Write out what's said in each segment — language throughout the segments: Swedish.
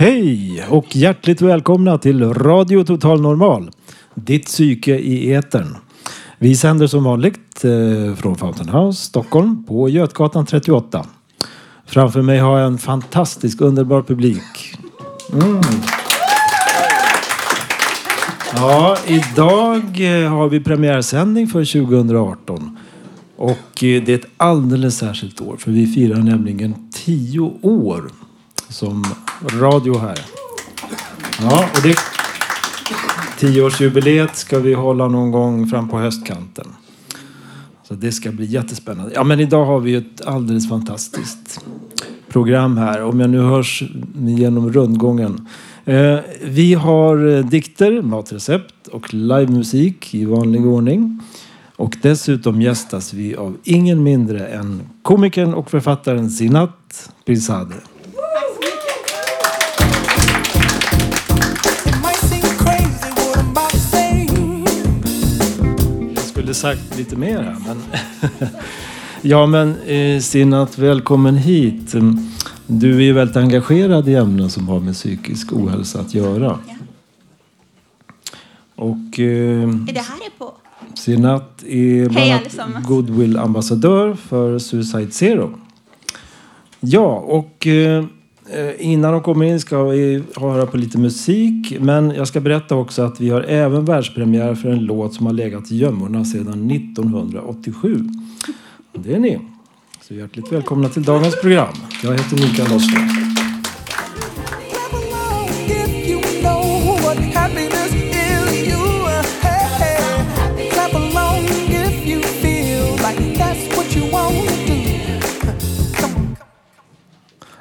Hej och hjärtligt välkomna till Radio Total Normal. Ditt psyke i etern. Vi sänder som vanligt eh, från Fountain House, Stockholm, på Götgatan 38. Framför mig har jag en fantastisk, underbar publik. Mm. Ja, idag eh, har vi premiärsändning för 2018. Och eh, det är ett alldeles särskilt år för vi firar nämligen tio år som radio här. Ja, och det tioårsjubileet ska vi hålla någon gång fram på höstkanten. Så det ska bli jättespännande. Ja, men idag har vi ett alldeles fantastiskt program här. Om jag nu hörs genom rundgången. Eh, vi har eh, dikter, matrecept och livemusik i vanlig ordning. Och dessutom gästas vi av ingen mindre än komikern och författaren Sinat Pirzadeh. Skulle sagt lite mer här, men... ja, men eh, välkommen hit. Du är ju väldigt engagerad i ämnen som har med psykisk ohälsa att göra. Och... Eh, Är det här är på? Sinat är bland annat. Goodwill-ambassadör för Suicide Zero. Ja, och eh, Eh, innan de kommer in ska vi höra på lite musik. Men jag ska berätta också att vi har även världspremiär för en låt som har legat i gömmorna sedan 1987. Det är ni. Så hjärtligt välkomna till dagens program. Jag heter Mikael Oskar.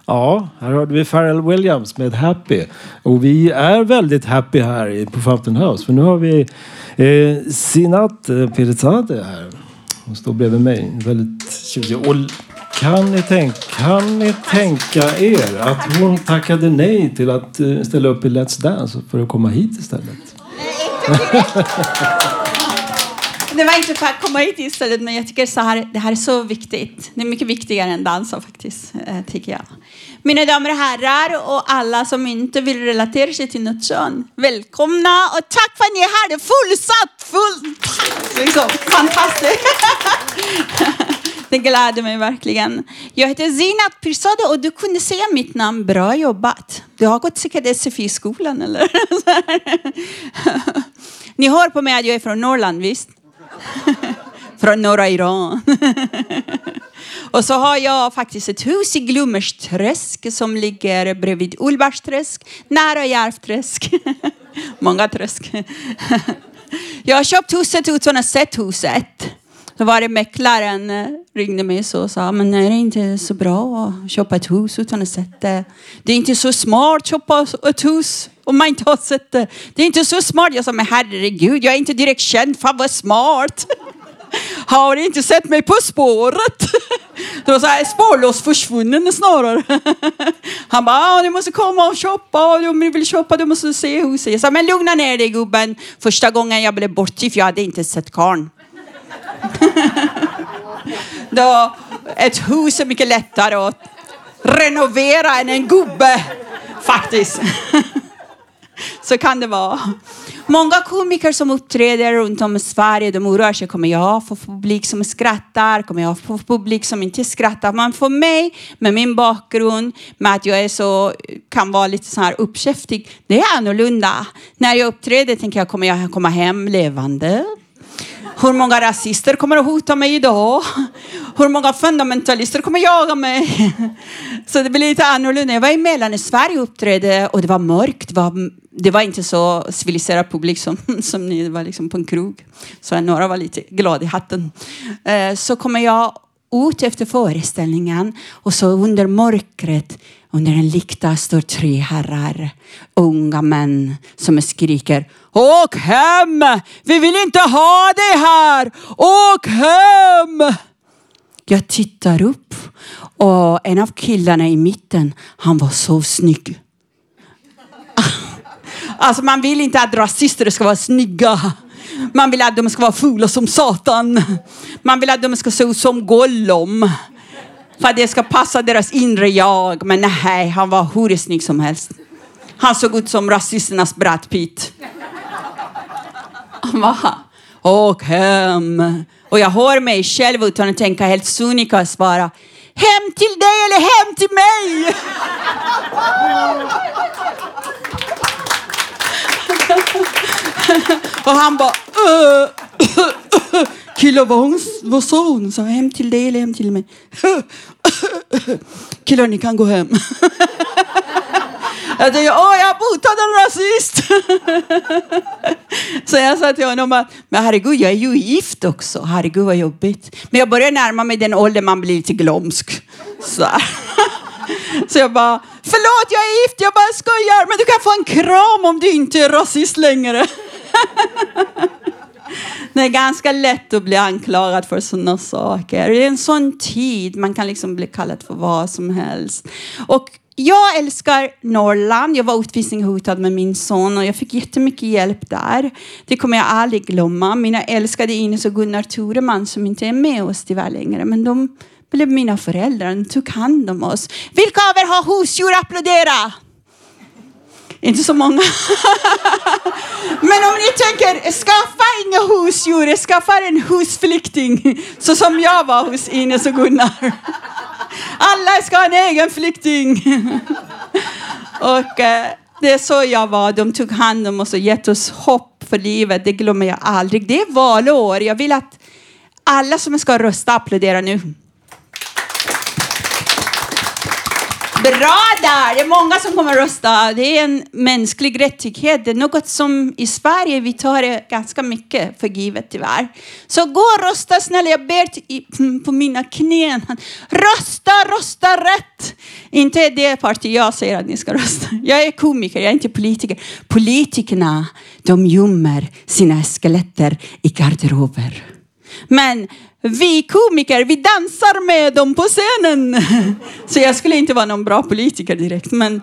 Ja, här hörde vi Pharrell Williams med Happy. Och vi är väldigt happy här på Fountain House. För nu har vi eh, Sinat eh, Pirzadeh här. Hon står bredvid mig. Väldigt tjusig. Och kan ni, tänka, kan ni tänka er att hon tackade nej till att eh, ställa upp i Let's Dance för att komma hit istället? Det var inte för att komma hit istället, men jag tycker så här, det här är så viktigt. Det är mycket viktigare än dansa faktiskt, eh, tycker jag. Mina damer och herrar och alla som inte vill relatera sig till något kön. Välkomna och tack för att ni är här. Det är fullsatt, fullt. Liksom, fantastiskt. Det gläder mig verkligen. Jag heter Zinat Pirzadeh och du kunde säga mitt namn. Bra jobbat. Du har gått säkert SFI-skolan eller? Ni hör på mig att jag är från Norrland, visst? Från norra Iran. Och så har jag faktiskt ett hus i Glommersträsk som ligger bredvid Ullbergsträsk, nära Järvträsk. Många träsk. Jag har köpt huset utan att ha sett huset. Då var det mäklaren eh, ringde mig så och sa, men är det inte så bra att köpa ett hus utan att ha sett det? Det är inte så smart att köpa ett hus om man inte har sett det. Det är inte så smart. Jag sa, men herregud, jag är inte direkt känd för att vara smart. Har ni inte sett mig på spåret? Det var så här spårlöst försvunnen snarare. Han bara, ah, du måste komma och shoppa. Om du vill shoppa du måste se huset. Jag sa, men lugna ner dig gubben. Första gången jag blev bortgift, jag hade inte sett karln. Då, ett hus är mycket lättare att renovera än en gubbe. Faktiskt. Så kan det vara. Många komiker som uppträder runt om i Sverige, de oroar sig. Kommer jag få publik som skrattar? Kommer jag få publik som inte skrattar? Men för mig, med min bakgrund, med att jag är så, kan vara lite så här uppkäftig, det är annorlunda. När jag uppträder tänker jag, kommer jag komma hem levande? Hur många rasister kommer att hota mig idag? Hur många fundamentalister kommer att jaga mig? Så det blir lite annorlunda. Jag var i Mellansverige och uppträdde och det var mörkt. Det var, det var inte så civiliserad publik som, som ni. Det var liksom på en krog. Så några var lite glada i hatten. Eh, så kommer jag ut efter föreställningen och så under mörkret Under en lykta står tre herrar, unga män som skriker Åk hem! Vi vill inte ha dig här! Åk hem! Jag tittar upp och en av killarna i mitten, han var så snygg. Alltså man vill inte att rasister ska vara snygga. Man vill att de ska vara fula som satan. Man vill att de ska se ut som Gollum. För att det ska passa deras inre jag. Men nej, han var hur snygg som helst. Han såg ut som rasisternas Brad Pitt. Han bara åk hem. Och jag hör mig själv utan att tänka helt sonika svara Hem till dig eller hem till mig! Och han bara "Äh, äh, äh, äh vad, hon, vad sa hon? Så hem till dig eller hem till mig? Killar ni kan gå hem. Jag tänkte, åh jag botade en rasist. Så jag sa till honom att, men herregud jag är ju gift också. Herregud vad jobbigt. Men jag börjar närma mig den ålder man blir lite glömsk. Så. Så jag bara, förlåt jag är gift, jag bara skojar. Men du kan få en kram om du inte är rasist längre. Det är ganska lätt att bli anklagad för sådana saker. Det är en sån tid, man kan liksom bli kallad för vad som helst. Och jag älskar Norrland. Jag var utvisningshotad med min son och jag fick jättemycket hjälp där. Det kommer jag aldrig glömma. Mina älskade Ines och Gunnar Toreman som inte är med oss tyvärr längre, men de blev mina föräldrar. De tog hand om oss. Vilka av er har husdjur? Applådera! Inte så många. Men om ni tänker, skaffa inga husdjur, skaffa en husflykting. Så som jag var hos Ines och Gunnar. Alla ska ha en egen flykting. Och eh, det är så jag var. De tog hand om oss och gett oss hopp för livet. Det glömmer jag aldrig. Det är valår. Jag vill att alla som ska rösta applåderar nu. Bra där! Det är många som kommer att rösta. Det är en mänsklig rättighet. Det är något som i Sverige vi tar det ganska mycket för givet tyvärr. Så gå och rösta snälla. Jag ber på mina knän. Rösta, rösta rätt! Inte det parti jag säger att ni ska rösta. Jag är komiker, jag är inte politiker. Politikerna, de gömmer sina skeletter i garderober. Men vi komiker, vi dansar med dem på scenen. Så jag skulle inte vara någon bra politiker direkt. Men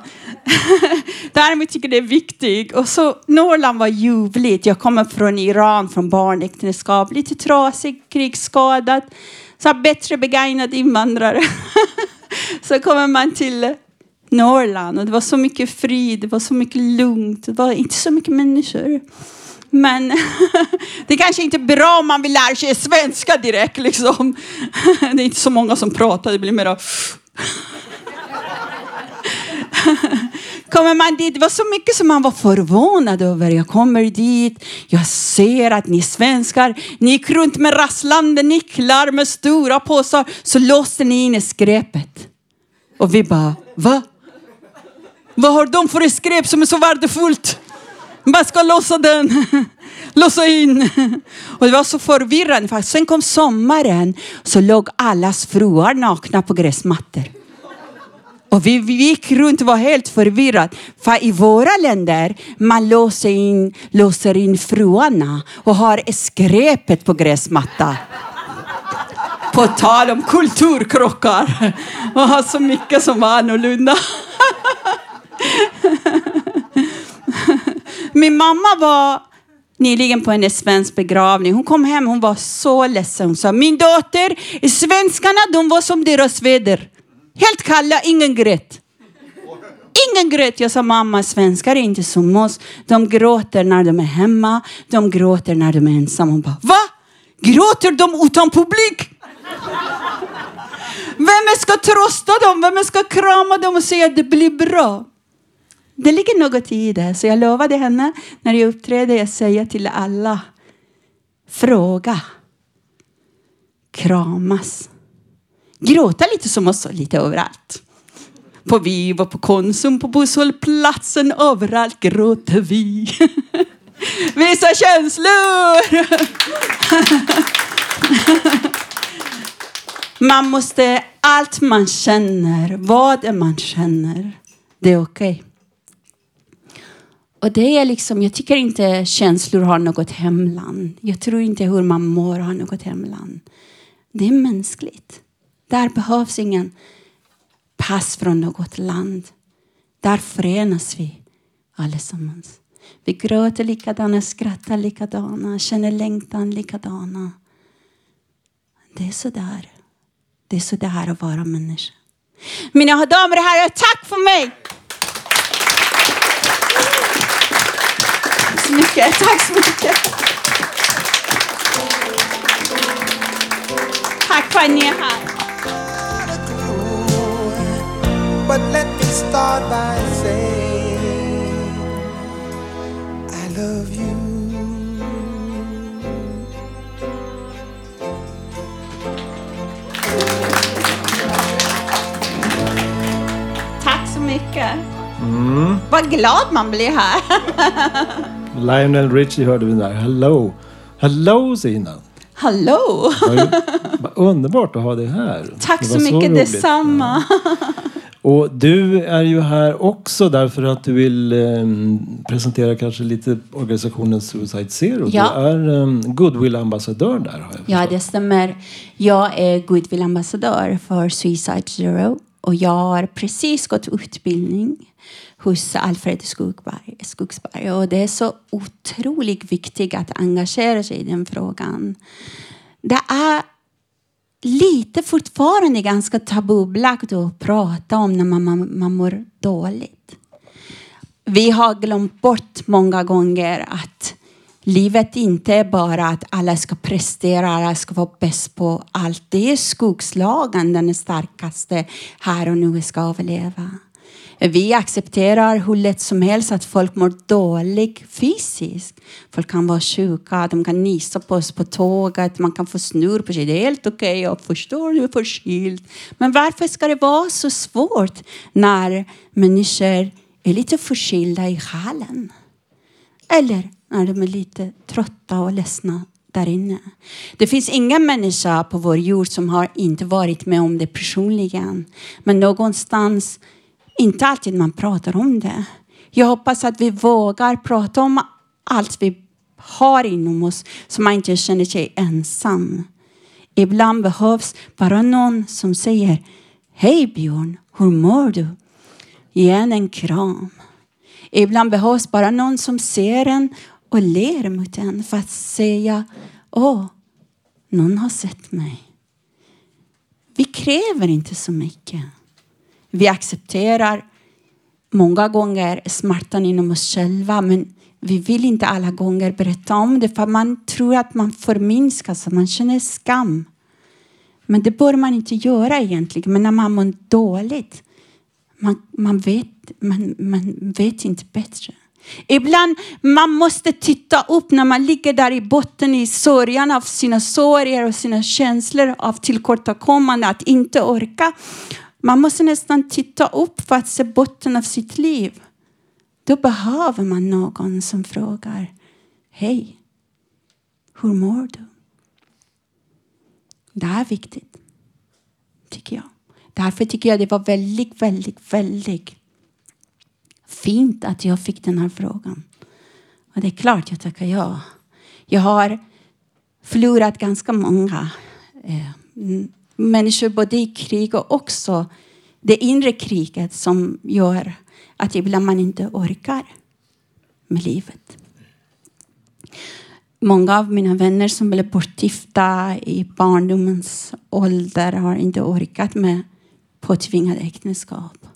däremot tycker jag det är viktigt. Och så Norrland var ljuvligt. Jag kommer från Iran, från barnäktenskap. Lite trasig, krigsskadad. Så bättre begagnad invandrare. så kommer man till Norrland och det var så mycket frid, det var så mycket lugnt, det var inte så mycket människor. Men det kanske inte är bra om man vill lära sig svenska direkt. Liksom. Det är inte så många som pratar, det blir mer Kommer man dit, det var så mycket som man var förvånad över. Jag kommer dit, jag ser att ni svenskar, ni gick runt med rasslande nycklar med stora påsar, så låste ni in i skräpet. Och vi bara, va? Vad har de för skräp som är så värdefullt? Man ska låsa den. Låsa in. Och det var så förvirrande. För sen kom sommaren så låg allas fruar nakna på gräsmattor. Och vi, vi gick runt och var helt förvirrade. För i våra länder man låser in, låser in fruarna och har skräpet på gräsmatta. På tal om kulturkrockar. Man har så mycket som var annorlunda. Min mamma var nyligen på en svensk begravning. Hon kom hem, hon var så ledsen. Hon sa, min dotter, svenskarna de var som deras väder. Helt kalla, ingen grät. Ingen grät. Jag sa, mamma, svenskar är inte som oss. De gråter när de är hemma, de gråter när de är ensamma. Hon bara, va? Gråter de utan publik? Vem ska trösta dem? Vem ska krama dem och säga att det blir bra? Det ligger något i det, så jag lovade henne när jag uppträder, jag säger till alla, fråga, kramas, gråta lite som oss, lite överallt. På Viva, på Konsum, på busshållplatsen, överallt gråter vi. Visa känslor! Man måste, allt man känner, vad man känner, det är okej. Och det är liksom, jag tycker inte känslor har något hemland. Jag tror inte hur man mår har något hemland. Det är mänskligt. Där behövs ingen pass från något land. Där förenas vi allesammans. Vi gråter likadana, skrattar likadana, känner längtan likadana. Det är så där. Det är så där att vara människa. Mina damer och herrar, tack för mig! Tack så mycket, tack så mycket. Tack för att ni är här. But let me start by saying I love you. Tack så mycket. Vad glad man blir här. Lionel Richie hörde vi där. Hello. Hello Sina. Hallå! Vad vad underbart att ha dig här. Tack Det så var mycket roligt. detsamma. Och du är ju här också därför att du vill eh, presentera kanske lite organisationen Suicide Zero. Ja. Du är eh, goodwill-ambassadör där har jag Ja, förstått. det stämmer. Jag är goodwill-ambassadör för Suicide Zero och jag har precis gått utbildning hos Alfred Skogsberg. Och det är så otroligt viktigt att engagera sig i den frågan. Det är lite fortfarande ganska tabubelagt att prata om när man, man, man mår dåligt. Vi har glömt bort många gånger att livet inte är bara att alla ska prestera, alla ska vara bäst på allt. Det är skogslagen, den starkaste här och nu ska överleva. Vi accepterar hur lätt som helst att folk mår dåligt fysiskt. Folk kan vara sjuka, de kan nysa på oss på tåget, man kan få snurr på sig. Det är helt okej, jag förstår, du är förkyld. Men varför ska det vara så svårt när människor är lite förkylda i själen? Eller när de är lite trötta och ledsna där inne. Det finns ingen människa på vår jord som har inte varit med om det personligen. Men någonstans, inte alltid man pratar om det. Jag hoppas att vi vågar prata om allt vi har inom oss så man inte känner sig ensam. Ibland behövs bara någon som säger Hej Björn, hur mår du? Ge en en kram. Ibland behövs bara någon som ser en och ler mot en för att säga Åh, någon har sett mig. Vi kräver inte så mycket. Vi accepterar många gånger smärtan inom oss själva men vi vill inte alla gånger berätta om det för man tror att man förminskas och man känner skam. Men det bör man inte göra egentligen. Men när man mår dåligt, man, man, vet, man, man vet inte bättre. Ibland man måste titta upp när man ligger där i botten i sörjan av sina sorger och sina känslor av tillkortakommande, att inte orka. Man måste nästan titta upp för att se botten av sitt liv. Då behöver man någon som frågar Hej, hur mår du? Det är viktigt, tycker jag. Därför tycker jag det var väldigt, väldigt, väldigt fint att jag fick den här frågan. Och det är klart jag tackar ja. Jag har förlorat ganska många eh, människor både i krig och också det inre kriget som gör att ibland man inte orkar med livet. Många av mina vänner som blev bortgifta i barndomens ålder har inte orkat med påtvingade äktenskap.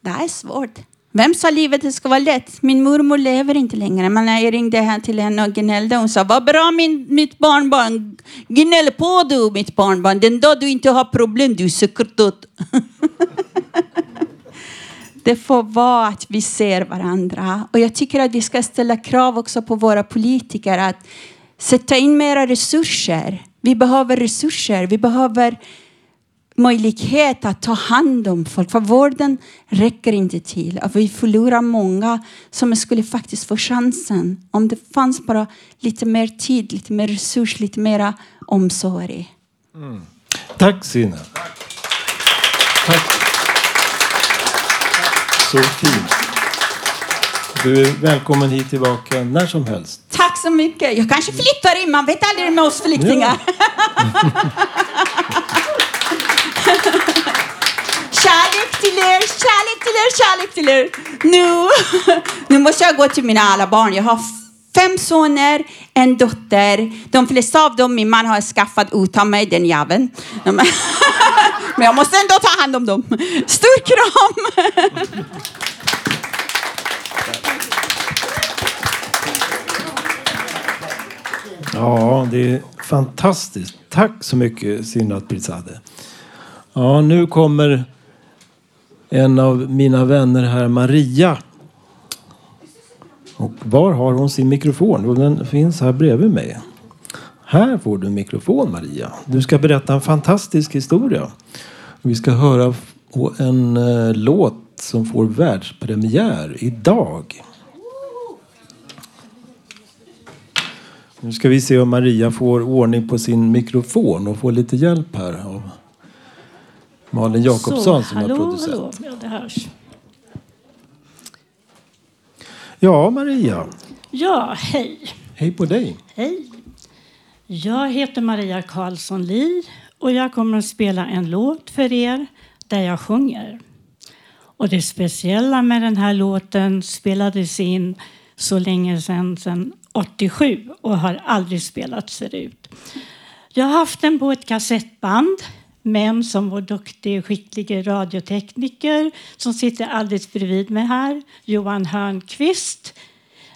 Det är svårt. Vem sa livet ska vara lätt? Min mormor lever inte längre. Men när jag ringde här till henne och gnällde, hon sa vad bra min, mitt barnbarn. Gnäll på du mitt barnbarn. Den dag du inte har problem, du är död. Det får vara att vi ser varandra. Och jag tycker att vi ska ställa krav också på våra politiker att sätta in mera resurser. Vi behöver resurser. Vi behöver möjlighet att ta hand om folk. För vården räcker inte till. Och vi förlorar många som skulle faktiskt få chansen. Om det fanns bara lite mer tid, lite mer resurs, lite mera omsorg. Tack Sina. Tack. Så fint. Du är välkommen hit tillbaka när som helst. Tack så mycket. Jag kanske flyttar in, man vet aldrig med oss flyktingar. kärlek till er, kärlek till er, kärlek till er. Nu, nu måste jag gå till mina alla barn. Jag har fem soner, en dotter. De flesta av dem min man har skaffat utan mig, den jäveln. Men jag måste ändå ta hand om dem. Stor kram! Ja, det är fantastiskt. Tack så mycket Sinat Pirzadeh. Ja, nu kommer en av mina vänner här, Maria. Och var har hon sin mikrofon? Jo, den finns här bredvid mig. Här får du en mikrofon Maria. Du ska berätta en fantastisk historia. Vi ska höra på en eh, låt som får världspremiär idag. Nu ska vi se om Maria får ordning på sin mikrofon och får lite hjälp här av Malin Jakobsson som är hallå, producent. hallå. Ja, det hörs. Ja, Maria. Ja, hej. Hej på dig. Hej. Jag heter Maria Karlsson Li och jag kommer att spela en låt för er där jag sjunger. Och det speciella med den här låten spelades in så länge sedan, sedan 87 och har aldrig spelats förut. Jag har haft den på ett kassettband men som vår duktig skickliga radiotekniker som sitter alldeles bredvid mig här, Johan Hörnqvist,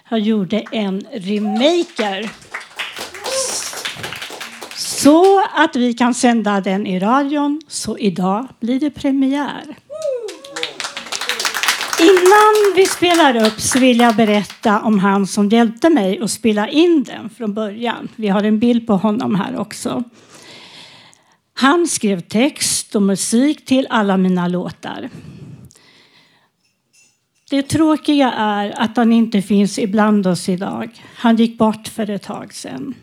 han gjorde en remaker så att vi kan sända den i radion. Så idag blir det premiär. Innan vi spelar upp så vill jag berätta om han som hjälpte mig att spela in den från början. Vi har en bild på honom här också. Han skrev text och musik till alla mina låtar. Det tråkiga är att han inte finns ibland oss idag. Han gick bort för ett tag sedan.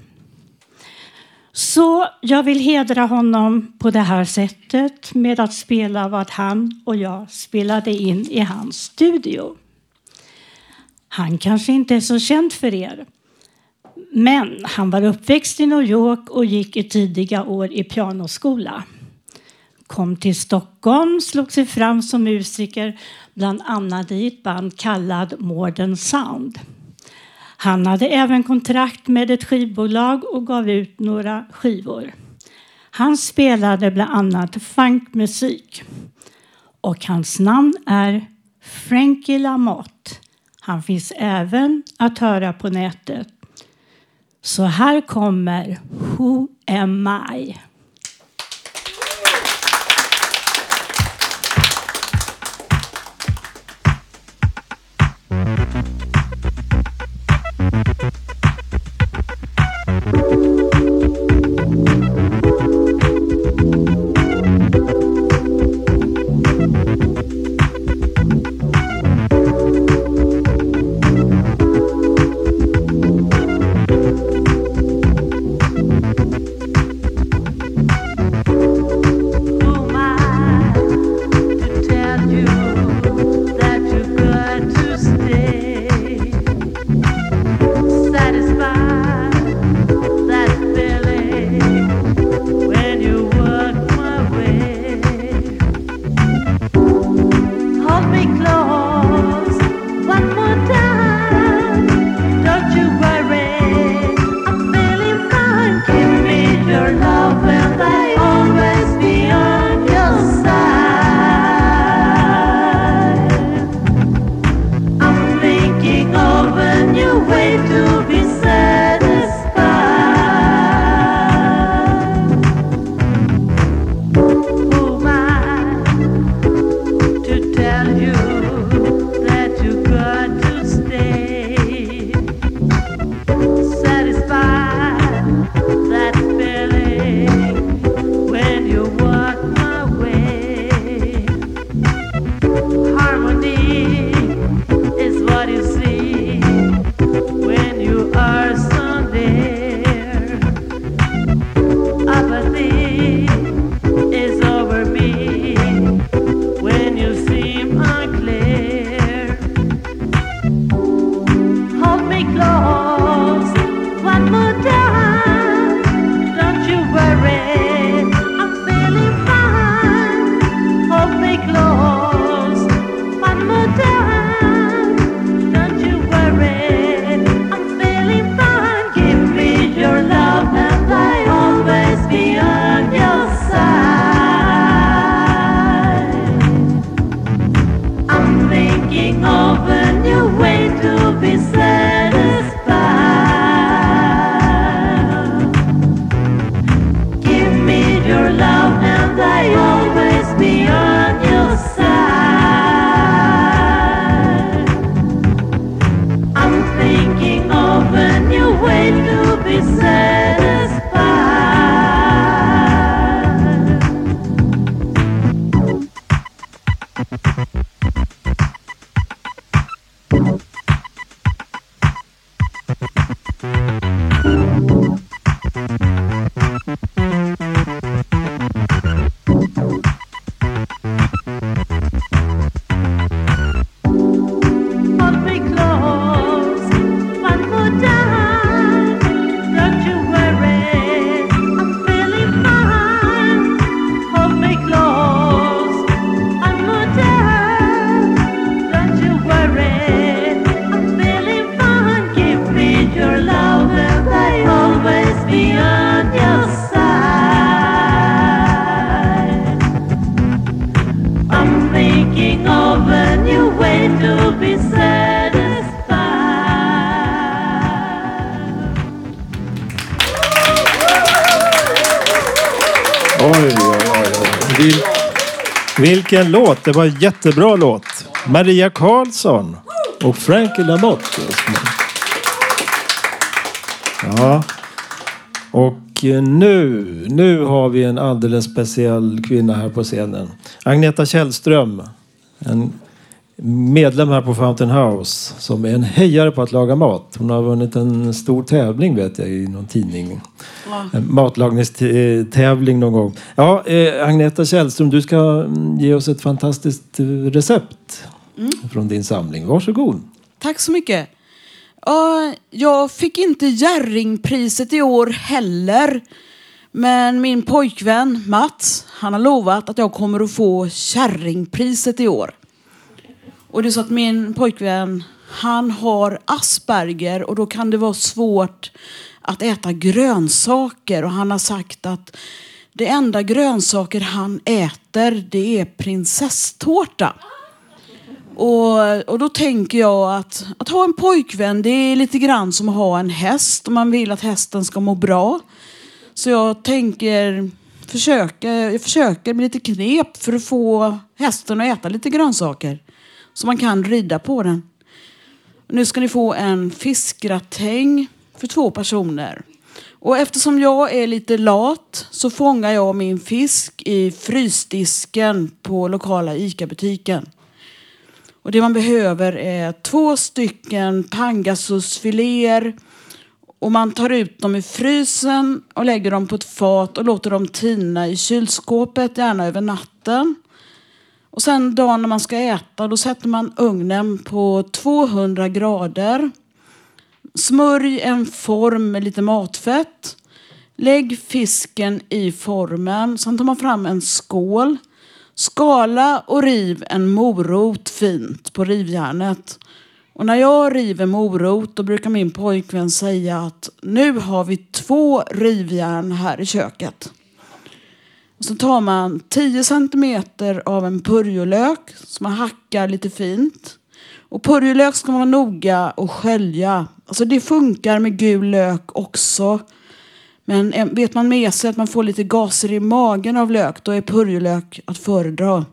Så jag vill hedra honom på det här sättet med att spela vad han och jag spelade in i hans studio. Han kanske inte är så känd för er. Men han var uppväxt i New York och gick i tidiga år i pianoskola. Kom till Stockholm, slog sig fram som musiker bland annat i ett band kallad Modern Sound. Han hade även kontrakt med ett skivbolag och gav ut några skivor. Han spelade bland annat funkmusik. Och hans namn är Frankie Lamotte. Han finns även att höra på nätet. Så här kommer Who am I? close. Vilken låt! Det var en jättebra låt. Maria Karlsson och Frankie Lamotte. Ja. Och eh, nu, nu har vi en alldeles speciell kvinna här på scenen. Agneta Källström. En medlem här på Fountain House som är en hejare på att laga mat. Hon har vunnit en stor tävling vet jag i någon tidning. En matlagningstävling någon gång. Ja, eh, Agneta Källström, du ska mm, ge oss ett fantastiskt eh, recept från din samling. Varsågod. Tack så mycket. Ja, jag fick inte Jerringpriset i år heller. Men min pojkvän Mats, han har lovat att jag kommer att få Kärringpriset i år. Och det är så att min pojkvän, han har Asperger och då kan det vara svårt att äta grönsaker. Och han har sagt att det enda grönsaker han äter, det är prinsesstårta. Och, och då tänker jag att, att ha en pojkvän det är lite grann som att ha en häst om man vill att hästen ska må bra. Så jag tänker försöka, jag försöker med lite knep för att få hästen att äta lite grönsaker. Så man kan rida på den. Nu ska ni få en fiskgratäng för två personer. Och eftersom jag är lite lat så fångar jag min fisk i frysdisken på lokala ICA-butiken. Och det man behöver är två stycken pangasusfiléer och man tar ut dem i frysen och lägger dem på ett fat och låter dem tina i kylskåpet, gärna över natten. Och sen dagen när man ska äta, då sätter man ugnen på 200 grader. Smörj en form med lite matfett. Lägg fisken i formen. Sen tar man fram en skål. Skala och riv en morot fint på rivjärnet. Och när jag river morot då brukar min pojkvän säga att nu har vi två rivjärn här i köket. Och så tar man 10 centimeter av en purjolök som man hackar lite fint. Och purjolök ska man vara noga och skölja. Alltså det funkar med gul lök också. Men eh, vet man med sig att man får lite gaser i magen av lök, då är purjolök att föredra.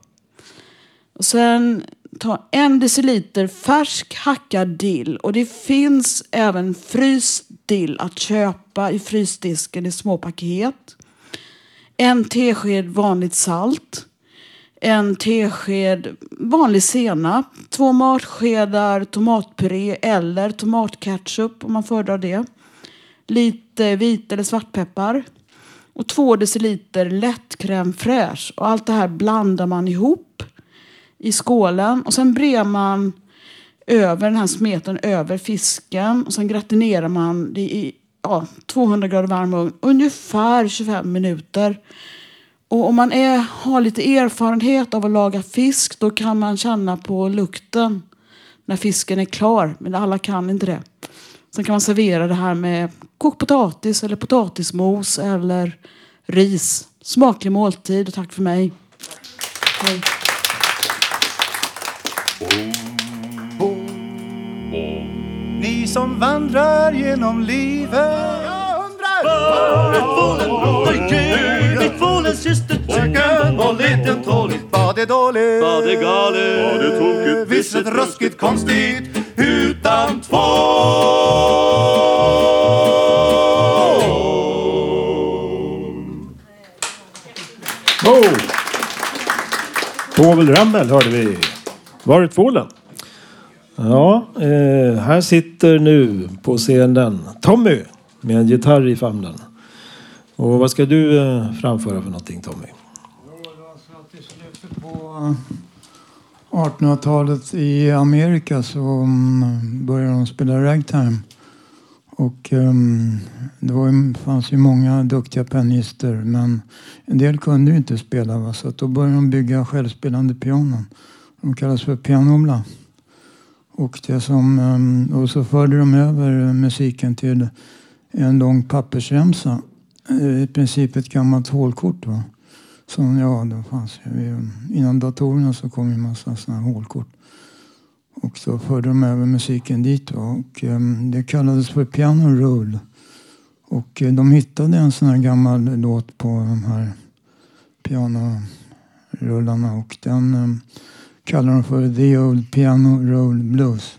Och sen ta en deciliter färsk hackad dill. Och det finns även fryst dill att köpa i frysdisken i små paket. En tesked vanligt salt. En tesked vanlig senap. Två matskedar tomatpuré eller tomatketchup om man föredrar det. Lite vit eller svartpeppar. Och två deciliter lätt crème fraîche. Och allt det här blandar man ihop i skålen. Och sen brer man över den här smeten över fisken. Och sen gratinerar man det i ja, 200 grader varm ugn. Ungefär 25 minuter. Och om man är, har lite erfarenhet av att laga fisk då kan man känna på lukten när fisken är klar. Men alla kan inte det. Sen kan man servera det här med kokt potatis eller potatismos eller ris. Smaklig måltid och tack för mig. Hej. Oh. Som vandrar genom livet. Jag undrar Fröken och liten tåligt Var det dåligt? Var det galet? Var det tokigt? Visst ett ruskigt konstigt Utan tvång Oh! Povel Ramel hörde vi. Var är tvålen? Ja, eh, här sitter nu på scenen Tommy med en gitarr i famnen. Och vad ska du eh, framföra för någonting Tommy? Alltså, I slutet på 1800-talet i Amerika så mm, började de spela ragtime. Och um, det var, fanns ju många duktiga pianister men en del kunde ju inte spela va? så då började de bygga självspelande pianon. De kallas för pianola. Och, det som, ehm, och så förde de över musiken till en lång pappersremsa. Eh, I princip ett gammalt hålkort. Va? Som, ja, det fanns ju, innan datorerna så kom ju en massa sådana här hålkort. Och så förde de över musiken dit. Va? Och, ehm, det kallades för piano roll. Och eh, de hittade en sån här gammal låt på de här pianorullarna. Och den ehm, kallar för The Old Piano Roll Blues.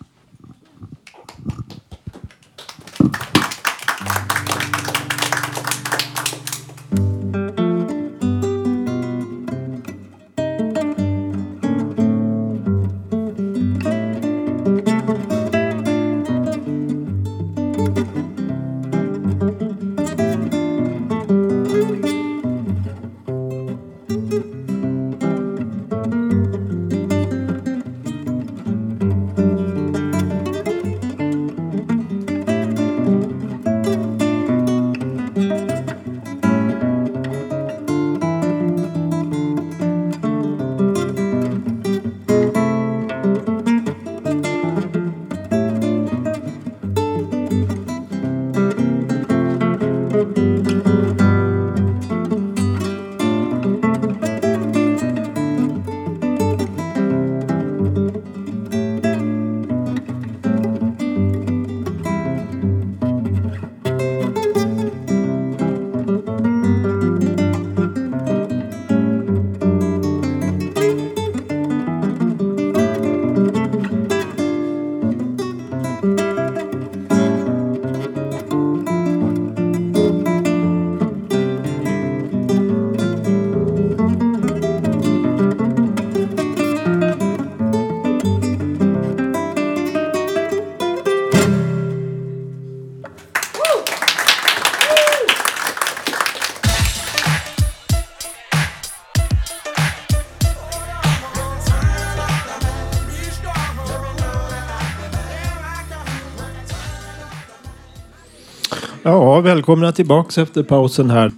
Ja, välkomna tillbaks efter pausen här.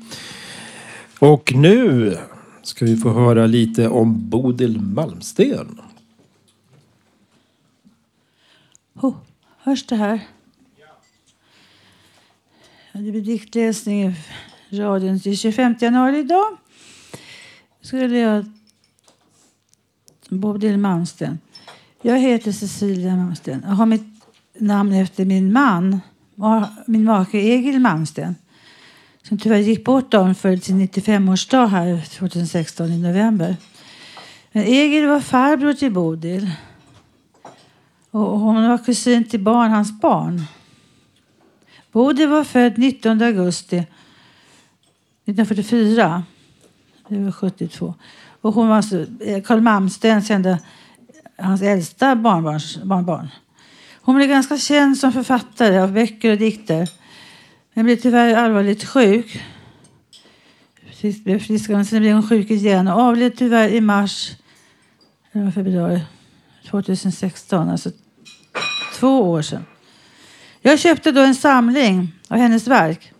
Och nu ska vi få höra lite om Bodil Malmsten. Oh, hörs det här? Ja, det blir diktläsning i radion till 25 januari idag. Skulle jag... Bodil Malmsten. Jag heter Cecilia Malmsten. Jag har mitt namn efter min man, min make Egil Malmsten. Som tyvärr gick bort dagen för sin 95-årsdag här 2016 i november. Men Egil var farbror till Bodil. Och hon var kusin till barn, hans barn. Bodil var född 19 augusti 1944. Det var 72. Och hon var alltså, eh, Carl Malmstens enda, hans äldsta barnbarns, barnbarn. Hon blev ganska känd som författare av böcker och dikter. Men blev tyvärr allvarligt sjuk. Sist blev frisk, men sen blev hon sjuk igen och avled tyvärr i mars eller februari 2016. Alltså två år sedan. Jag köpte då en samling av hennes verk.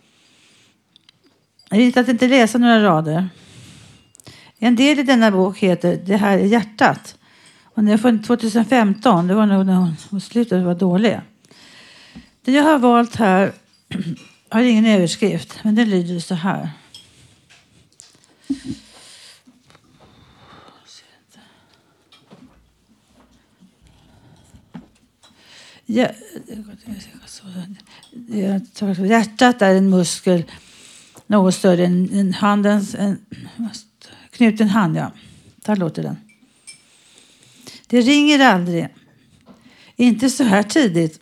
Jag gick att inte läsa några rader. En del i denna bok heter Det här är hjärtat. Och den är från 2015. Det var nog när hon mot slutet var dålig. Det jag har valt här har ingen överskrift, men den lyder så här. Hjärtat är en muskel något större än än handens... En, knuten hand, ja. Där låter den. Det ringer aldrig. Inte så här tidigt.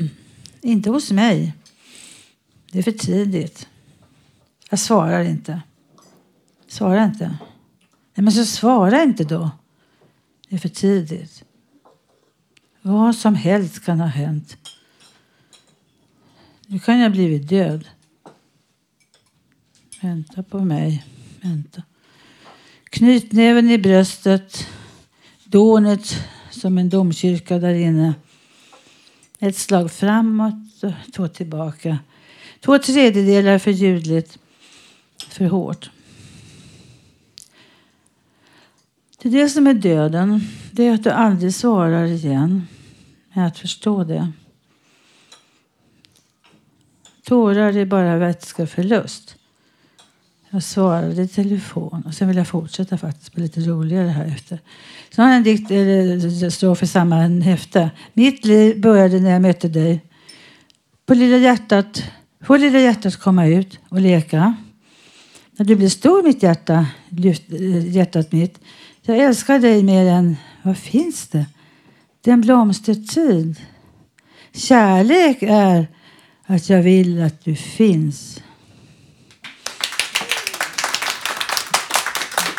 inte hos mig. Det är för tidigt. Jag svarar inte. Svara inte. Nej, men så svara inte då. Det är för tidigt. Vad som helst kan ha hänt. Nu kan jag blivit död. Vänta på mig. Vänta. Knytnäven i bröstet. Dånet som en domkyrka där inne. Ett slag framåt och två tillbaka. Två tredjedelar för ljudligt. För hårt. Det är det som är döden. Det är att du aldrig svarar igen. Med att förstå det. Tårar är bara vätskeförlust. Jag svarade i telefon och sen vill jag fortsätta faktiskt på lite roligare här efter. Så har jag en dikt, eh, eller strof i samma häfte. Mitt liv började när jag mötte dig. På lilla hjärtat, får lilla hjärtat komma ut och leka. När du blir stor mitt hjärta, eh, hjärtat mitt. Jag älskar dig mer än, vad finns det? Den blomstertid. Kärlek är att jag vill att du finns.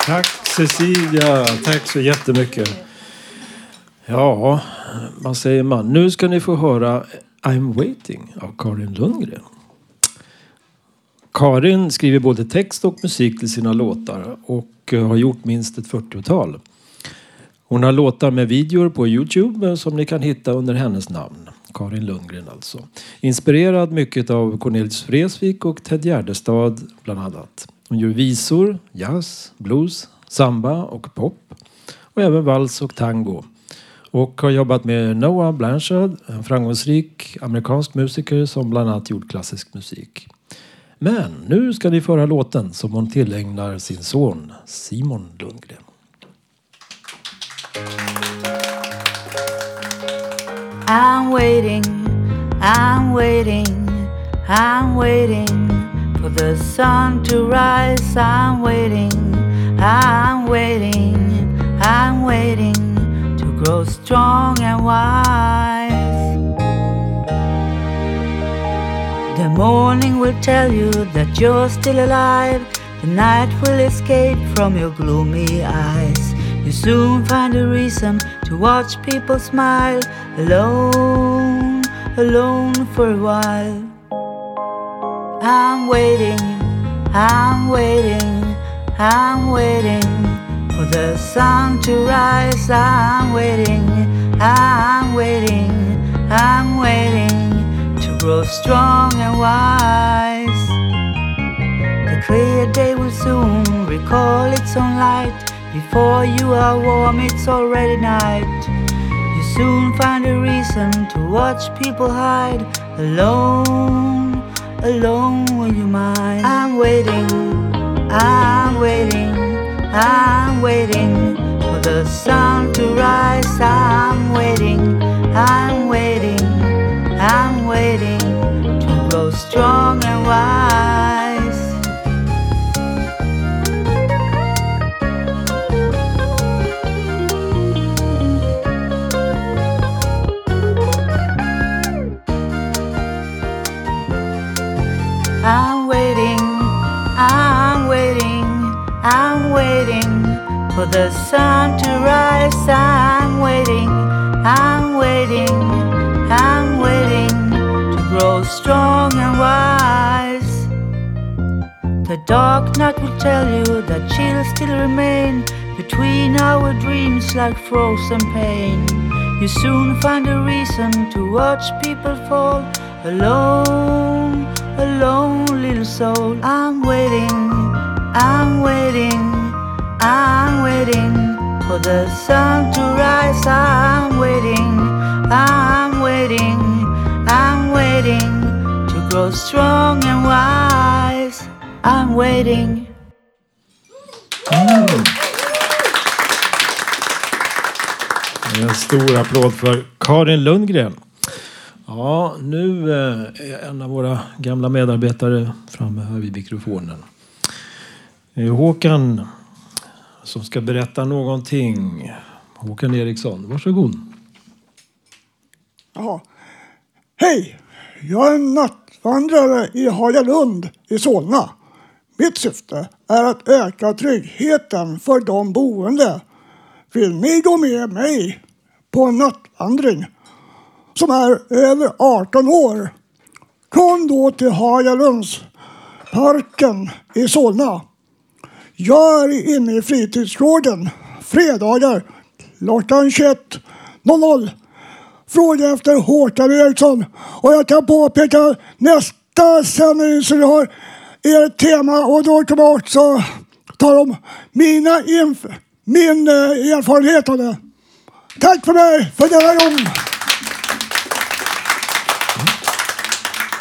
Tack Cecilia, tack så jättemycket. Ja, vad säger man? Nu ska ni få höra I'm waiting av Karin Lundgren. Karin skriver både text och musik till sina låtar och eh, har gjort minst ett 40-tal. Hon har låtar med videor på Youtube eh, som ni kan hitta under hennes namn. Karin Lundgren alltså. Inspirerad mycket av Cornelis Vreeswijk och Ted Gärdestad bland annat. Hon gör visor, jazz, blues, samba och pop. Och även vals och tango. Och har jobbat med Noah Blanchard, en framgångsrik amerikansk musiker som bland annat gjort klassisk musik. Men nu ska ni föra låten som hon tillägnar sin son Simon Lundgren. I'm waiting, I'm waiting, I'm waiting for the sun to rise. I'm waiting, I'm waiting, I'm waiting to grow strong and wise. The morning will tell you that you're still alive. The night will escape from your gloomy eyes. You soon find a reason to watch people smile alone, alone for a while. I'm waiting, I'm waiting, I'm waiting for the sun to rise. I'm waiting, I'm waiting, I'm waiting to grow strong and wise. The clear day will soon recall its own light. Before you are warm, it's already night. You soon find a reason to watch people hide alone, alone with your mind. I'm waiting, I'm waiting, I'm waiting for the sun to rise. I'm waiting, I'm waiting, I'm waiting to grow strong and wise. I'm waiting, I'm waiting, I'm waiting for the sun to rise. I'm waiting, I'm waiting, I'm waiting to grow strong and wise. The dark night will tell you that chills still remain between our dreams like frozen pain. You soon find a reason to watch people fall alone, alone, little soul. I'm waiting, I'm waiting, I'm waiting for the sun to rise. I'm waiting, I'm waiting, I'm waiting to grow strong and wise. I'm waiting. Mm. En stor applåd för Karin Lundgren. Ja, nu eh, är en av våra gamla medarbetare framme här vid mikrofonen. Håkan som ska berätta någonting. Håkan Eriksson, varsågod. Ja. Hej! Jag är nattvandrare i Hagalund i Solna. Mitt syfte är att öka tryggheten för de boende. Vill ni gå med mig på en nattvandring som är över 18 år? Kom då till Hagalundsparken i Solna. Jag är inne i fritidsgården fredagar klockan 21.00 fråga efter Håkan Eriksson. Och jag kan påpeka nästa sändning så vi har ert tema och då kommer jag också tala om mina min eh, erfarenhet av det. Tack för mig för denna gång.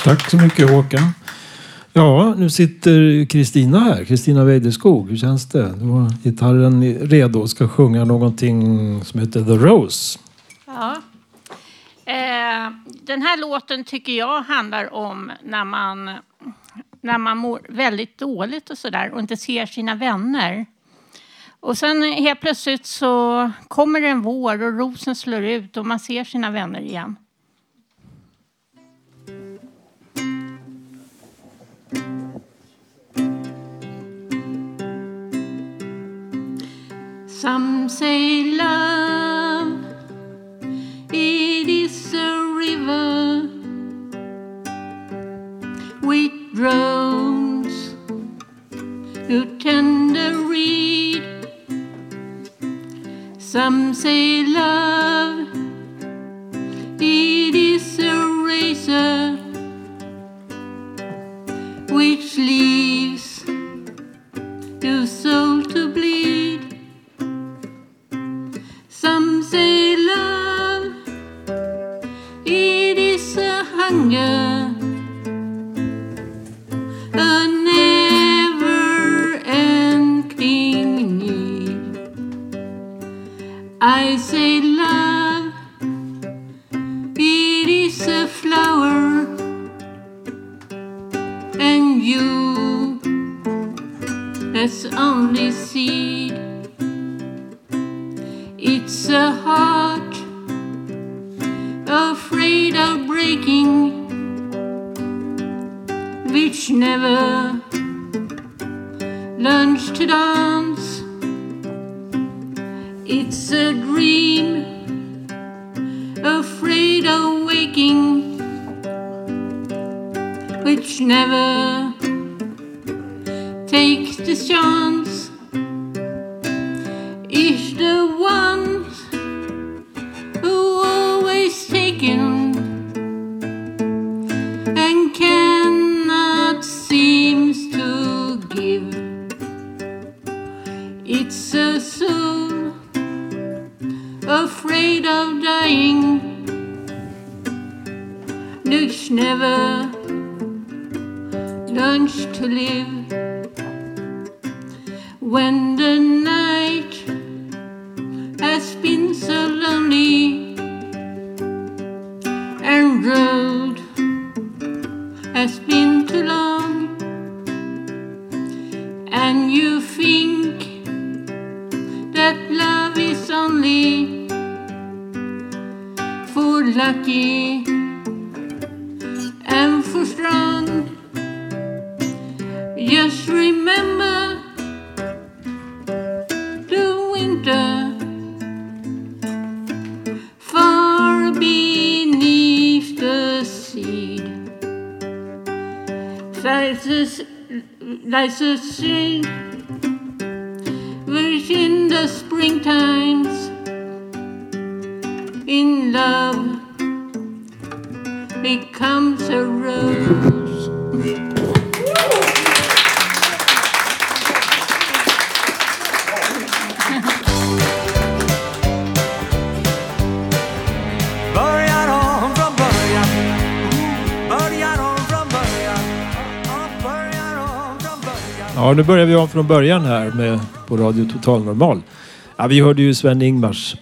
Tack så mycket Håkan. Ja, nu sitter Kristina här. Kristina Weideskog. Hur känns det? Du har gitarren redo och ska sjunga någonting som heter The Rose. Ja. Eh, den här låten tycker jag handlar om när man, när man mår väldigt dåligt och sådär och inte ser sina vänner. Och sen helt plötsligt så kommer det en vår och rosen slår ut och man ser sina vänner igen. Some say love it is a river with drones who tender reed. Some say love it is a razor which leaves your soul a never ending need. I say lies a, s- lies a shade which in the springtimes nu börjar vi om från början här med, på Radio Total Normal. Ja, vi hörde ju Sven-Ingvars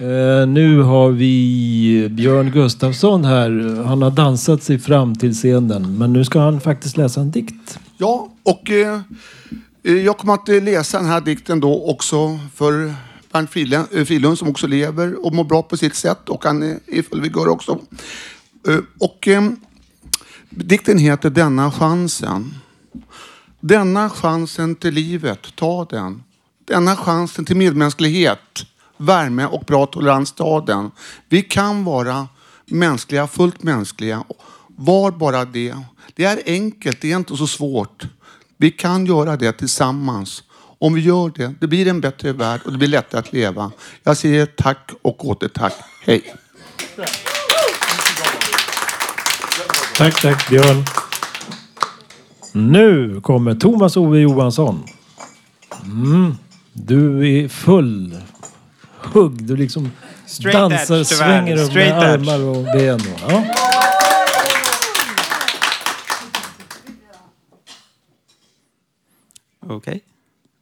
Uh, eh, nu har vi Björn Gustafsson här. Han har dansat sig fram till scenen. Men nu ska han faktiskt läsa en dikt. Ja, och uh, jag kommer att läsa den här dikten då också för Bernt Fridlund, som också lever och mår bra på sitt sätt och han är i full vigör också. Uh, och dikten heter Denna chansen. Denna chansen till livet, ta den. Denna chansen till medmänsklighet, värme och bra tolerans, ta den. Vi kan vara mänskliga, fullt mänskliga. Var bara det. Det är enkelt, det är inte så svårt. Vi kan göra det tillsammans. Om vi gör det, det blir en bättre värld och det blir lättare att leva. Jag säger tack och åter tack. Hej! Tack, tack Björn. Nu kommer Thomas Ove Johansson. Mm. Du är full hugg. Du liksom Straight dansar, edge, tyvärr. svänger upp med armar och ben. Och, ja. Okej.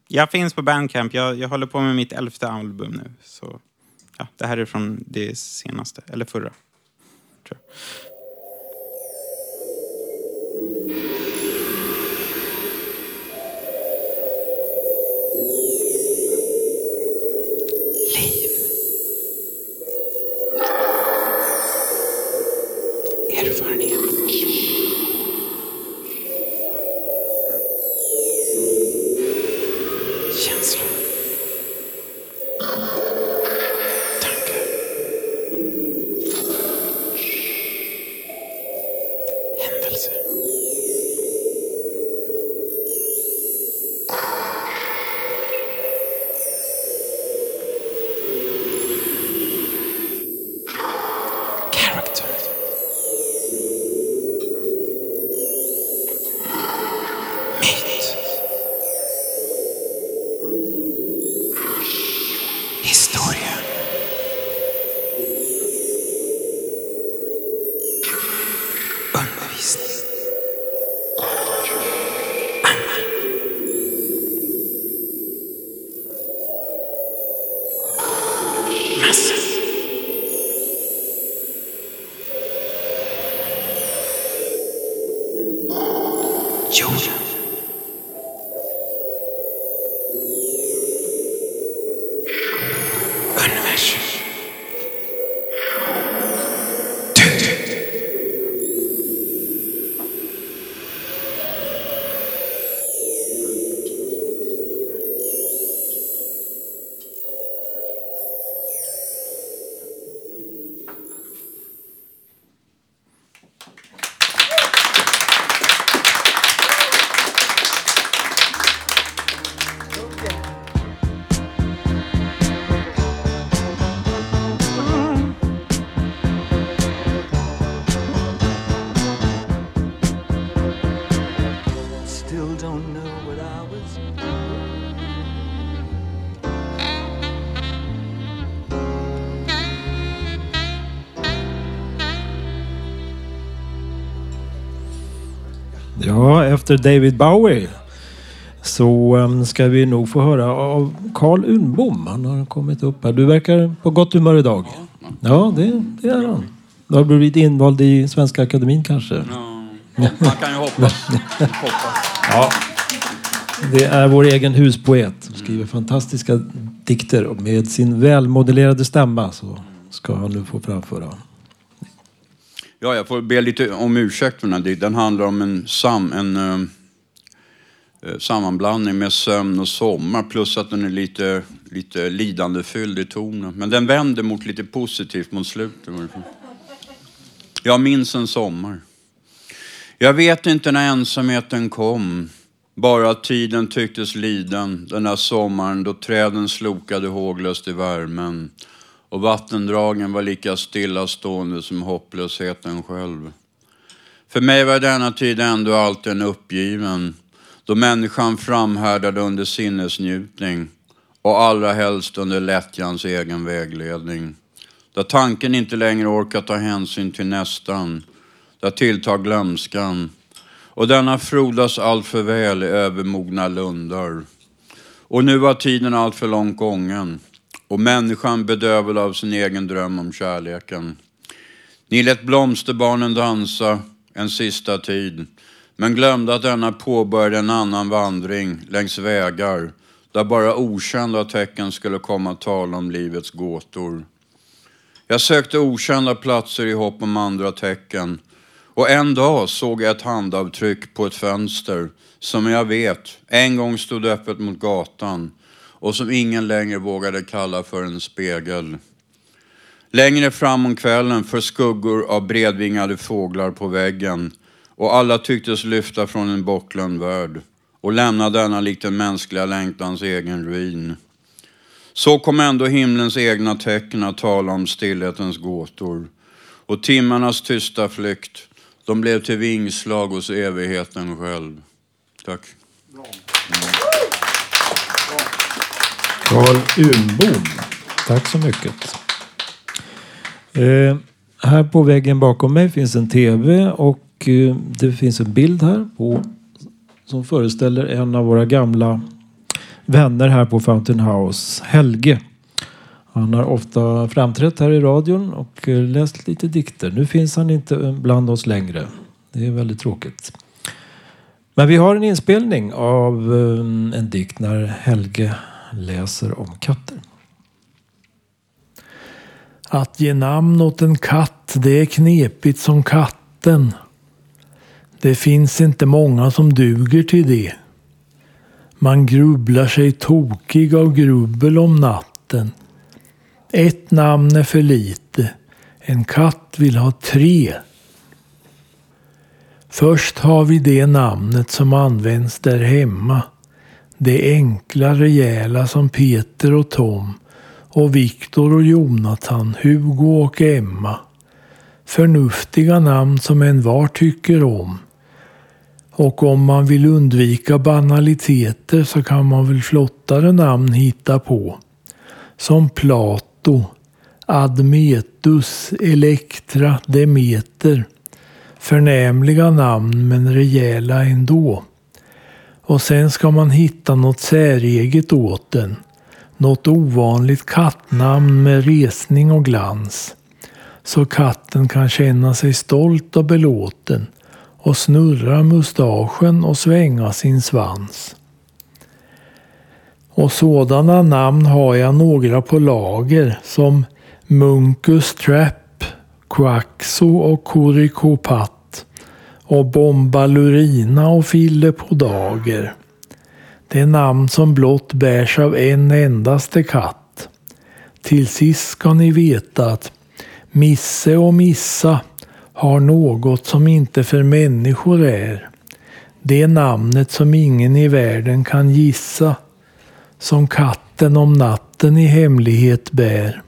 Jag finns på Bandcamp. Jag, jag håller på med mitt elfte album nu. Så, ja, det här är från det senaste, eller förra. Tror jag. Efter David Bowie så um, ska vi nog få höra av Carl Unbom. Han har kommit upp här. Du verkar på gott humör idag. Ja, det, det är han. Du har blivit invald i Svenska Akademin kanske? Man kan ju hoppas. hoppas. Ja. Det är vår egen huspoet som skriver fantastiska dikter och med sin välmodellerade stämma så ska han nu få framföra. Ja, jag får be lite om ursäkt för den här dikten. Den handlar om en, sam, en eh, eh, sammanblandning med sömn och sommar plus att den är lite, lite lidandefylld i tonen. Men den vänder mot lite positivt mot slutet. Jag minns en sommar. Jag vet inte när ensamheten kom. Bara att tiden tycktes liden den där sommaren då träden slokade håglöst i värmen och vattendragen var lika stillastående som hopplösheten själv. För mig var denna tid ändå alltid en uppgiven då människan framhärdade under sinnesnjutning och allra helst under lättjans egen vägledning. Där tanken inte längre orkar ta hänsyn till nästan, där tilltar glömskan och denna frodas allt för väl i övermogna lundar. Och nu var tiden allt för långt gången och människan bedövad av sin egen dröm om kärleken. Ni lät blomsterbarnen dansa en sista tid, men glömde att denna påbörjade en annan vandring längs vägar där bara okända tecken skulle komma att tala om livets gåtor. Jag sökte okända platser i hopp om andra tecken och en dag såg jag ett handavtryck på ett fönster som jag vet en gång stod öppet mot gatan och som ingen längre vågade kalla för en spegel. Längre fram om kvällen för skuggor av bredvingade fåglar på väggen och alla tycktes lyfta från en bortglömd värld och lämna denna likt den mänskliga längtans egen ruin. Så kom ändå himlens egna tecken att tala om stillhetens gåtor och timmarnas tysta flykt, de blev till vingslag hos evigheten själv. Tack. Carl Unbom. Tack så mycket. Eh, här på väggen bakom mig finns en TV och eh, det finns en bild här på, som föreställer en av våra gamla vänner här på Fountain House, Helge. Han har ofta framträtt här i radion och eh, läst lite dikter. Nu finns han inte eh, bland oss längre. Det är väldigt tråkigt. Men vi har en inspelning av eh, en dikt när Helge läser om katter. Att ge namn åt en katt, det är knepigt som katten. Det finns inte många som duger till det. Man grubblar sig tokig av grubbel om natten. Ett namn är för lite. En katt vill ha tre. Först har vi det namnet som används där hemma. Det enkla, rejäla som Peter och Tom och Viktor och Jonathan, Hugo och Emma. Förnuftiga namn som en var tycker om. Och om man vill undvika banaliteter så kan man väl flottare namn hitta på. Som Plato, Admetus, Elektra, Demeter. Förnämliga namn men rejäla ändå. Och sen ska man hitta något säreget åt den. Något ovanligt kattnamn med resning och glans. Så katten kan känna sig stolt och belåten och snurra mustaschen och svänga sin svans. Och sådana namn har jag några på lager som Munkus Trap, Quaxo och Kurikopat och Bombalurina och Fille och dager. Det är namn som blott bärs av en endaste katt. Till sist ska ni veta att Misse och Missa har något som inte för människor är. Det namnet som ingen i världen kan gissa. Som katten om natten i hemlighet bär.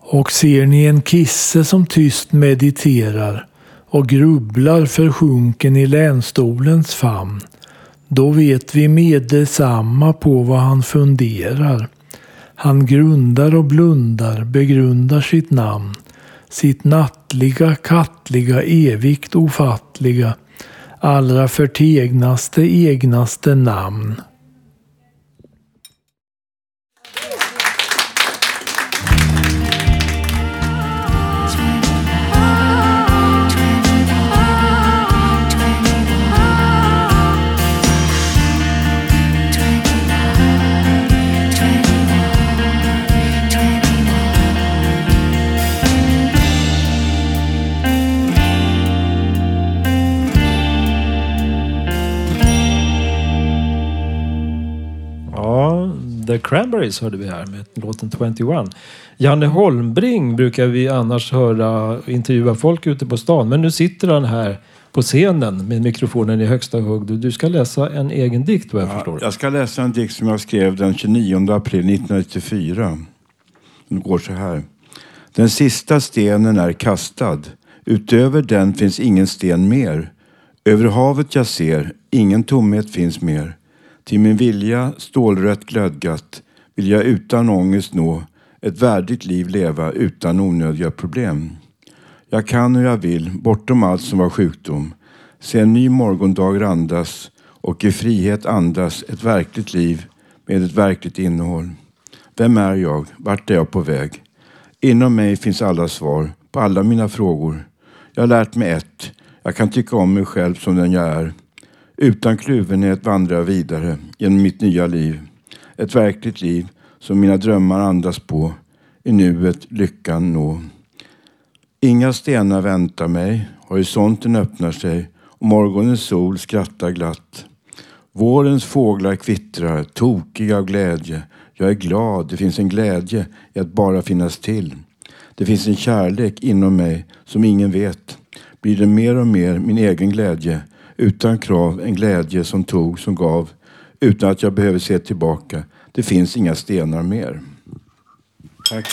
Och ser ni en kisse som tyst mediterar och grubblar försjunken i länstolens famn. Då vet vi med detsamma på vad han funderar. Han grundar och blundar, begrundar sitt namn. Sitt nattliga, kattliga, evigt ofattliga, allra förtegnaste, egnaste namn. The Cranberries hörde vi här med låten 21. Janne Holmbring brukar vi annars höra intervjua folk ute på stan. Men nu sitter han här på scenen med mikrofonen i högsta hugg. Du- Du ska läsa en egen dikt vad jag förstår. Jag ska läsa en dikt som jag skrev den 29 april 1994. Den går så här. Den sista stenen är kastad. Utöver den finns ingen sten mer. Över havet jag ser, ingen tomhet finns mer. Till min vilja, stålrött glödgat, vill jag utan ångest nå ett värdigt liv leva utan onödiga problem. Jag kan och jag vill, bortom allt som var sjukdom, se en ny morgondag randas och i frihet andas ett verkligt liv med ett verkligt innehåll. Vem är jag? Vart är jag på väg? Inom mig finns alla svar på alla mina frågor. Jag har lärt mig ett. Jag kan tycka om mig själv som den jag är. Utan kluvenhet vandrar jag vidare genom mitt nya liv. Ett verkligt liv som mina drömmar andas på. I nuet lyckan nå. Inga stenar väntar mig. Horisonten öppnar sig och morgonens sol skrattar glatt. Vårens fåglar kvittrar, tokiga av glädje. Jag är glad, det finns en glädje i att bara finnas till. Det finns en kärlek inom mig som ingen vet. Blir det mer och mer min egen glädje, utan krav, en glädje som tog, som gav, utan att jag behöver se tillbaka. Det finns inga stenar mer. Tack.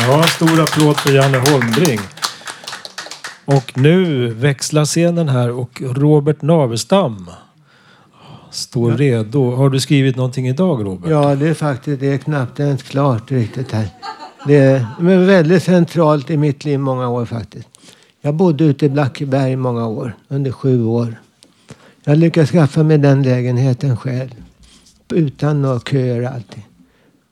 Ja, stor applåd för Janne Holmbring. Och nu växlar scenen här och Robert Navestam står redo. Har du skrivit någonting idag Robert? Ja, det är faktiskt det är knappt ens klart riktigt här. Det är men väldigt centralt i mitt liv många år faktiskt. Jag bodde ute i Blackeberg i många år, under sju år. Jag lyckades skaffa mig den lägenheten själv. Utan några köer alltid.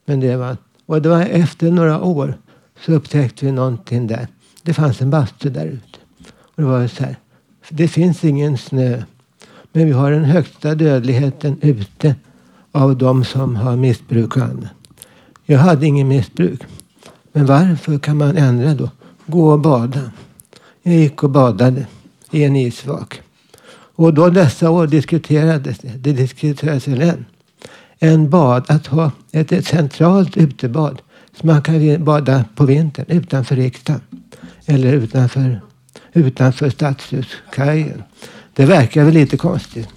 Men det var, och det var efter några år så upptäckte vi någonting där. Det fanns en bastu där ute. Och det var så här. Det finns ingen snö. Men vi har den högsta dödligheten ute av de som har missbruk och annat. Jag hade ingen missbruk. Men varför kan man ändra då? Gå och bada. Jag gick och badade i en isvak. Och då dessa år diskuterades det. Det diskuterades väl än. En bad, att ha ett, ett centralt utebad. Så man kan bada på vintern utanför riksdagen. Eller utanför, utanför stadshuskajen. Det verkar väl lite konstigt.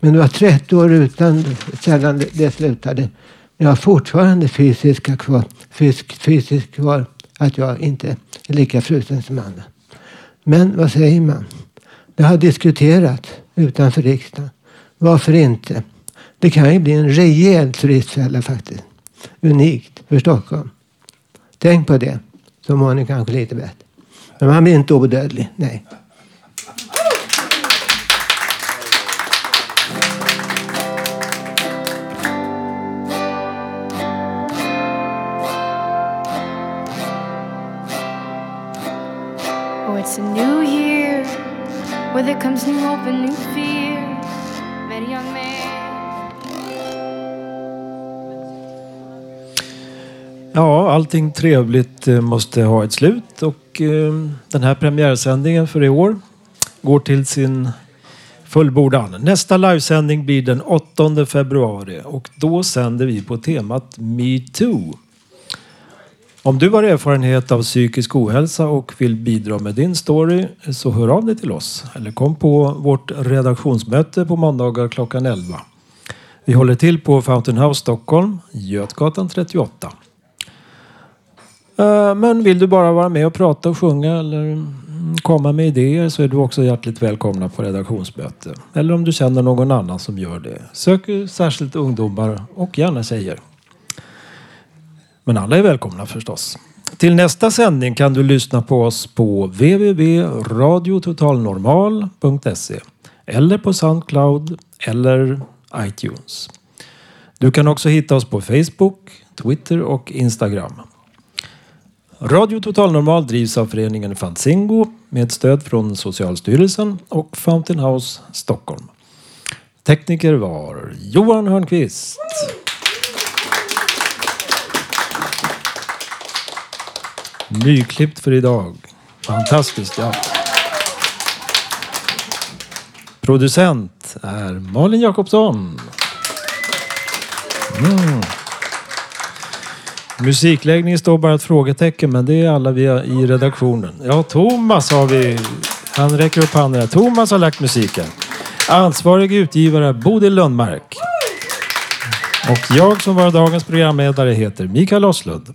Men det var 30 år utan sällan det, det slutade. Jag har fortfarande fysiska kvar, fysisk, fysiskt kvar att jag inte är lika frusen som andra. Men vad säger man? Det har diskuterats utanför riksdagen. Varför inte? Det kan ju bli en rejäl turistfälla faktiskt. Unikt för Stockholm. Tänk på det. Så mår ni kanske lite bättre. Men man blir inte odödlig. Nej. Where there comes new hope and new fear. Met a young man. Ja, allting trevligt eh, måste ha ett slut och eh, den här premiärsändningen för i år går till sin fullbordan. Nästa livesändning blir den 8 februari och då sänder vi på temat MeToo. Om du har erfarenhet av psykisk ohälsa och vill bidra med din story så hör av dig till oss eller kom på vårt redaktionsmöte på måndagar klockan 11. Vi håller till på Fountain House Stockholm, Götgatan 38. Eh, men vill du bara vara med och prata och sjunga eller mm, komma med idéer så är du också hjärtligt välkomna på redaktionsmöte. Eller om du känner någon annan som gör det. Sök särskilt ungdomar och gärna tjejer. Men alla är välkomna förstås. Till nästa sändning kan du lyssna på oss på www.radiototalnormal.se eller på Soundcloud eller iTunes. Du kan också hitta oss på Facebook, Twitter och Instagram. Radio Total Normal drivs av föreningen Fanzingo med stöd från Socialstyrelsen och Fountain House Stockholm. Tekniker var Johan Hörnqvist. Nyklippt för idag. Fantastiskt, ja. Producent är Malin Jakobsson. Mm. Musikläggning står bara ett frågetecken, men det är alla vi i redaktionen. Ja, Thomas har vi. Han räcker upp handen. Thomas har lagt musiken. Ansvarig utgivare är Bodil Lundmark. Och jag som var dagens programledare heter Mikael Oslund.